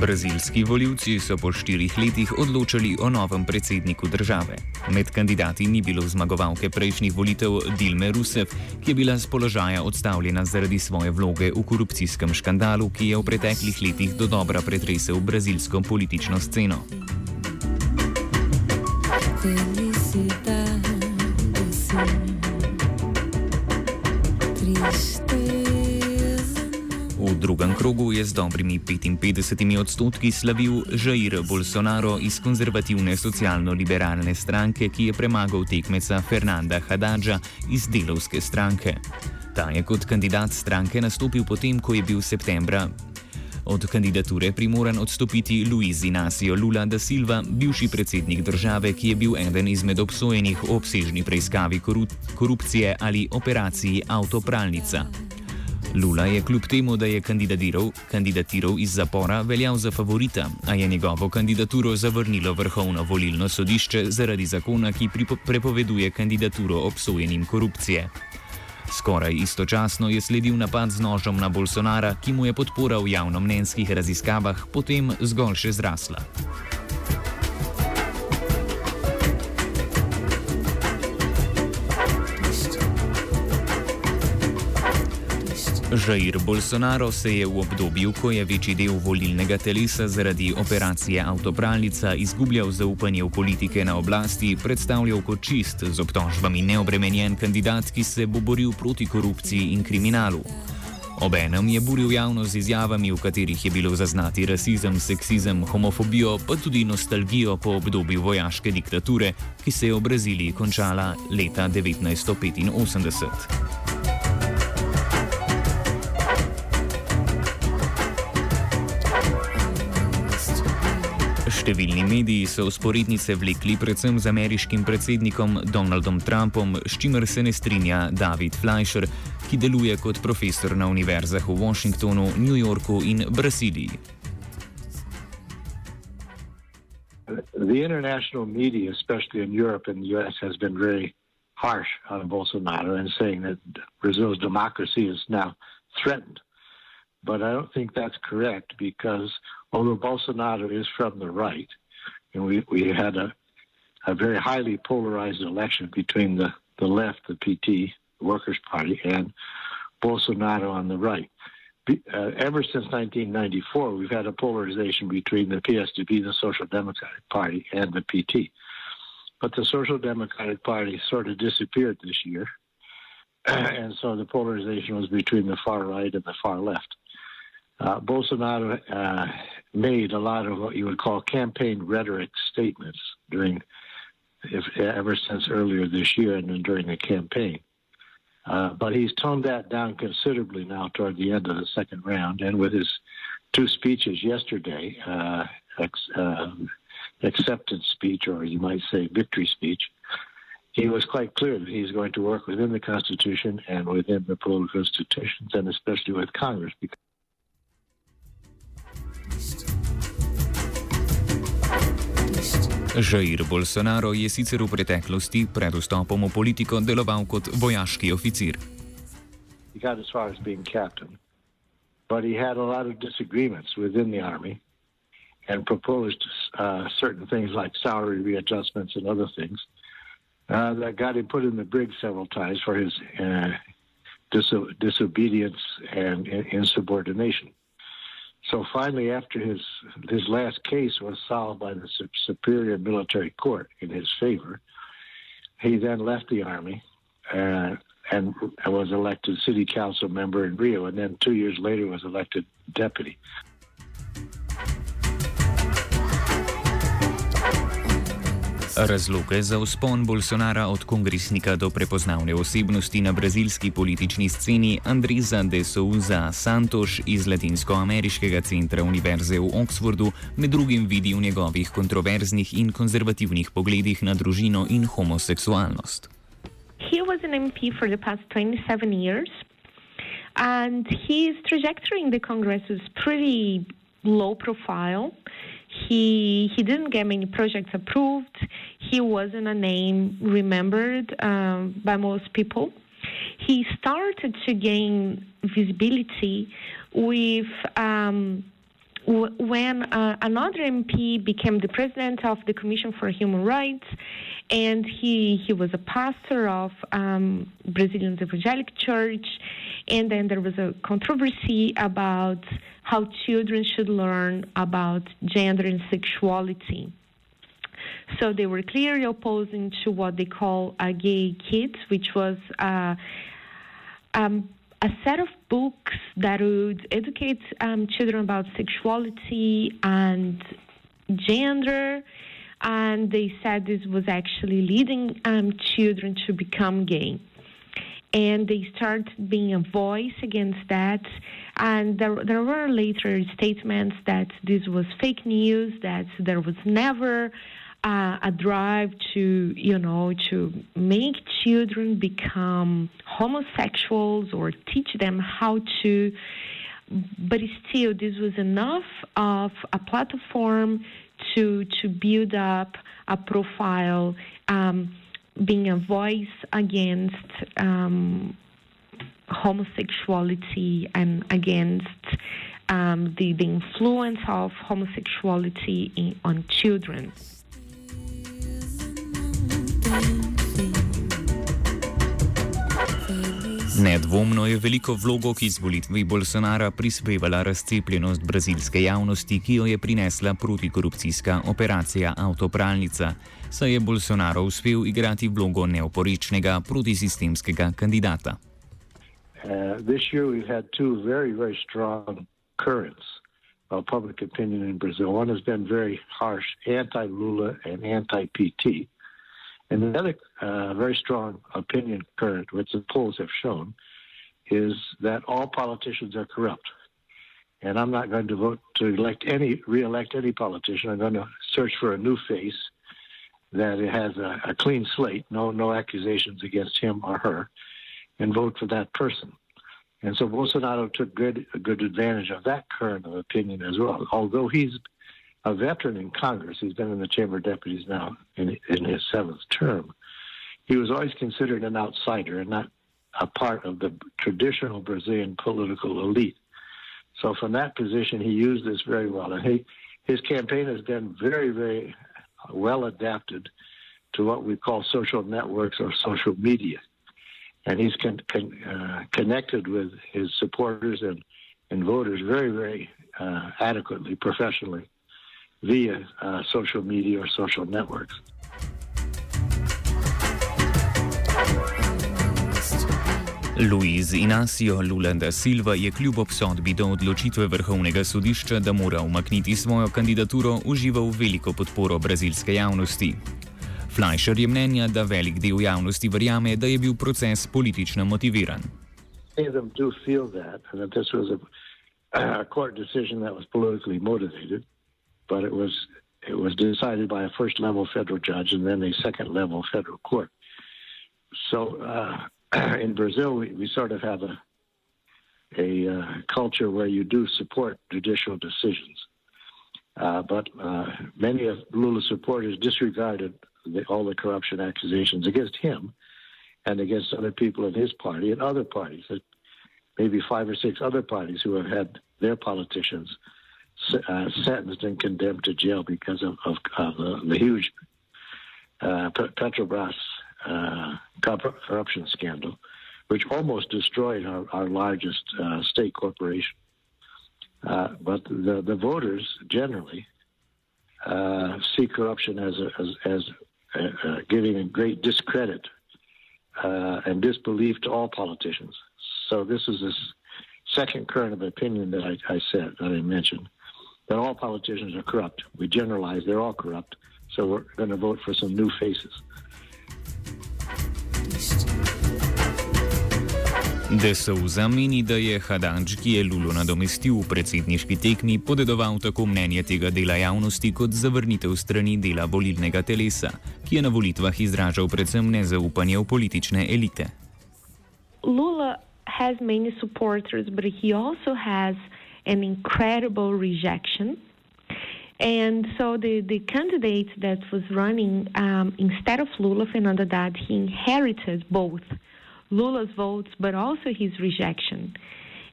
Brazilski voljivci so po štirih letih odločali o novem predsedniku države. Med kandidati ni bilo zmagovalke prejšnjih volitev Dilme Rusev, ki je bila z položaja odstavljena zaradi svoje vloge v korupcijskem škandalu, ki je v preteklih letih do dobra pretresel brazilsko politično sceno. Felicidade, sim. Triste. Drugem krogu je z dobrimi 55 odstotki slavil Jair Bolsonaro iz konzervativne socialno-liberalne stranke, ki je premagal tekmeca Fernanda Hadadža iz delovske stranke. Ta je kot kandidat stranke nastopil potem, ko je bil septembra od kandidature primoran odstopiti Luiz Inacio Lula da Silva, bivši predsednik države, ki je bil eden izmed obsojenih v obsežni preiskavi korupcije ali operaciji Autopralnica. Lula je kljub temu, da je kandidatiral, kandidatiral iz zapora, veljal za favorita, a je njegovo kandidaturo zavrnilo vrhovno volilno sodišče zaradi zakona, ki prepoveduje kandidaturo obsojenim korupcije. Skoraj istočasno je sledil napad z nožem na Bolsonara, ki mu je podpora v javnomnenjskih raziskavah potem zgolj še zrasla. Žair Bolsonaro se je v obdobju, ko je večji del volilnega telesa zaradi operacije Autopralnica izgubljal zaupanje v politike na oblasti, predstavljal kot čist z obtožbami neobremenjen kandidat, ki se bo boril proti korupciji in kriminalu. Obenem je buril javnost z izjavami, v katerih je bilo zaznati rasizem, seksizem, homofobijo, pa tudi nostalgijo po obdobju vojaške diktature, ki se je v Braziliji končala leta 1985. Številni mediji so usporednice vlekli predvsem z ameriškim predsednikom Donaldom Trumpom, s čimer se ne strinja David Fleischer, ki deluje kot profesor na univerzah v Washingtonu, New Yorku in Braziliji. The international media, especially in Europe and the US, has been very harsh on Bolsonaro and saying that Brazil's democracy is now threatened. But I don't think that's correct because although Bolsonaro is from the right, and we, we had a, a very highly polarized election between the, the left, the PT, the Workers' Party, and Bolsonaro on the right. Uh, ever since 1994, we've had a polarization between the PSDB, the Social Democratic Party, and the PT. But the Social Democratic Party sort of disappeared this year. and so the polarization was between the far right and the far left. Uh, Bolsonaro uh, made a lot of what you would call campaign rhetoric statements during, if, ever since earlier this year and then during the campaign. Uh, but he's toned that down considerably now toward the end of the second round, and with his two speeches yesterday, uh, ex, uh, acceptance speech, or you might say victory speech, he was quite clear that he's going to work within the Constitution and within the political institutions, and especially with Congress. Because Žair Bolsonaro je sicer v preteklosti pred vstopom v politiko deloval kot vojaški oficir. But he had a lot of disagreements within the army and proposed uh, certain things like salary readjustments and other things uh, that got him put in the brig several times for his uh, diso- disobedience and insubordination. So finally, after his his last case was solved by the Superior Military Court in his favor, he then left the army uh, and was elected city council member in Rio, and then two years later was elected deputy. Razloge za vzpon Bolsonara od kongresnika do prepoznavne osebnosti na brazilski politični sceni Andreza de Souza Santos iz Latinsko-ameriškega centra Univerze v Oxfordu med drugim vidi v njegovih kontroverznih in konzervativnih pogledih na družino in homoseksualnost. he was an MP for the past 27 years, and his trajectory in the Congress was pretty low profile. He he didn't get many projects approved. He wasn't a name remembered um, by most people. He started to gain visibility with um, when uh, another MP became the president of the Commission for Human Rights, and he he was a pastor of um, Brazilian Evangelical Church, and then there was a controversy about how children should learn about gender and sexuality. So they were clearly opposing to what they call a gay kids, which was uh, um, a set of books that would educate um, children about sexuality and gender. And they said this was actually leading um, children to become gay. And they started being a voice against that. And there, there were later statements that this was fake news, that there was never a drive to, you know, to make children become homosexuals or teach them how to. But still, this was enough of a platform to to build up a profile, um, being a voice against um, homosexuality and against um, the, the influence of homosexuality in, on children. Nedvomno je veliko vlogo k izvolitvi Bolsonara prispevala razcepljenost brazilske javnosti, ki jo je prinesla protikorupcijska operacija Avtopralnica, saj je Bolsonaro uspel igrati vlogo neoporečnega protisistemskega kandidata. Uh, this year we've had two very, very strong currents of public opinion in Brazil. One has been very harsh anti Lula and anti PT. And another uh, very strong opinion current, which the polls have shown, is that all politicians are corrupt. And I'm not going to vote to elect any, re-elect any politician. I'm going to search for a new face that has a, a clean slate, no, no accusations against him or her, and vote for that person. And so Bolsonaro took good, good advantage of that current of opinion as well. Although he's a veteran in Congress. He's been in the Chamber of Deputies now in, in his seventh term. He was always considered an outsider and not a part of the traditional Brazilian political elite. So from that position, he used this very well. And he, his campaign has been very, very well adapted to what we call social networks or social media. And he's con- con- uh, connected with his supporters and, and voters very, very uh, adequately, professionally via uh, social media or social networks. Luiz Inacio Lula da Silva je kljub obsodbi do odločitve vrhovnega sodišča, da mora umakniti svojo kandidaturo, užival veliko podporo brazilske javnosti. Fleischer je mnenja, da velik del javnosti verjame, da je bil proces politično motiviran. A court decision that was politically motivated. But it was it was decided by a first level federal judge and then a second level federal court. So uh, in Brazil, we, we sort of have a a uh, culture where you do support judicial decisions, uh, but uh, many of Lula's supporters disregarded the, all the corruption accusations against him and against other people in his party and other parties, maybe five or six other parties who have had their politicians uh, sentenced and condemned to jail because of, of, of uh, the huge uh, Petrobras uh, corruption scandal, which almost destroyed our, our largest uh, state corporation. Uh, but the, the voters generally see corruption as, a, as, as giving a great discredit and disbelief to all politicians. So this is this second current of opinion that I, I said that I mentioned that all politicians are corrupt. We generalize they're all corrupt, so we're going to vote for some new faces. De Souza meni, da je Hadanč, ki je Lulo nadomestil v predsedniški tekmi, podedoval tako mnenje tega dela javnosti kot zavrnitev strani dela volilnega telesa, ki je na volitvah izražal predvsem nezaupanje v politične elite. Lula has many supporters, but he also has an incredible rejection. And so the, the candidate that was running um, instead of Lula, Fernando Haddad, he inherited both. Lula's votes, but also his rejection,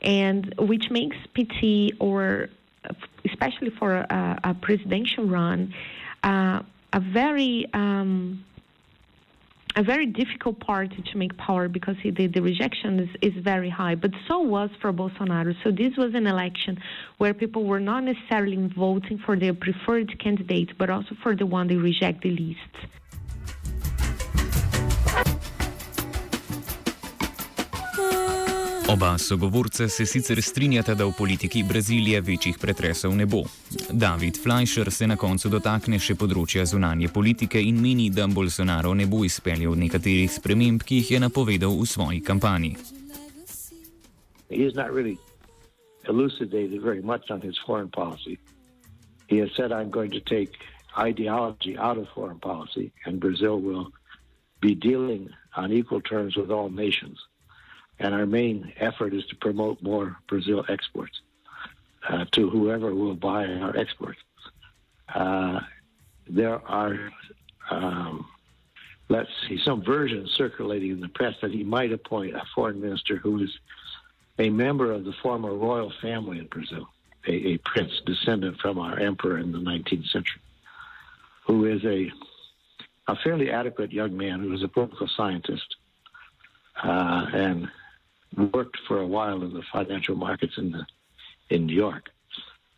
and which makes PT or especially for a, a presidential run uh, a very um, a very difficult party to make power because the, the rejection is, is very high. But so was for Bolsonaro. So this was an election where people were not necessarily voting for their preferred candidate, but also for the one they reject the least. Oba sogovorca se sicer strinjata, da v politiki Brazilije večjih pretresov ne bo. David Fleischer se na koncu dotakne še področja zunanje politike in meni, da Bolsonaro ne bo izpeljal nekaterih sprememb, ki jih je napovedal v svoji kampanji. Elucidated very much on his foreign policy. He has said, I'm going to take ideology out of foreign policy, and Brazil will be dealing on equal terms with all nations. And our main effort is to promote more Brazil exports uh, to whoever will buy our exports. Uh, there are, um, let's see, some versions circulating in the press that he might appoint a foreign minister who is a member of the former royal family in Brazil, a, a prince descendant from our emperor in the 19th century, who is a a fairly adequate young man who is a political scientist uh, and worked for a while in the financial markets in the in New York.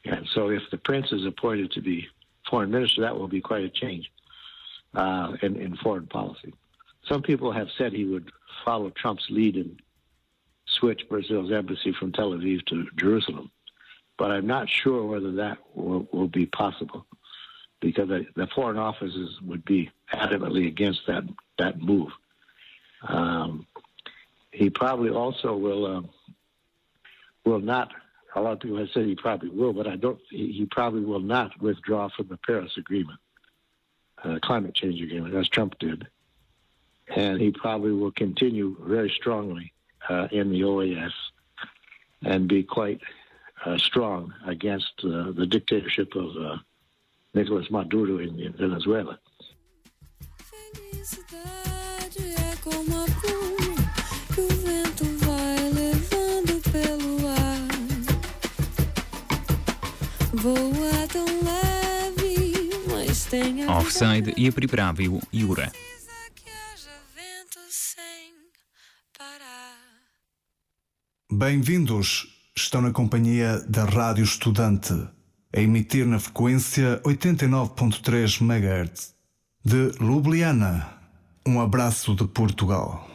And so, if the prince is appointed to be foreign minister, that will be quite a change uh, in, in foreign policy. Some people have said he would follow Trump's lead and switch Brazil's embassy from Tel Aviv to Jerusalem, but I'm not sure whether that will, will be possible because the, the, foreign offices would be adamantly against that that move. Um, he probably also will um, will not. A lot of people have said he probably will, but I don't. He, he probably will not withdraw from the Paris Agreement, uh, climate change agreement, as Trump did, and he probably will continue very strongly uh, in the OAS and be quite uh, strong against uh, the dictatorship of uh, Nicolas Maduro in, in Venezuela. Offside je pripravil Jure. Bem-vindos! Estão na companhia da Rádio Estudante, a emitir na frequência 89.3 MHz. De Ljubljana, um abraço de Portugal.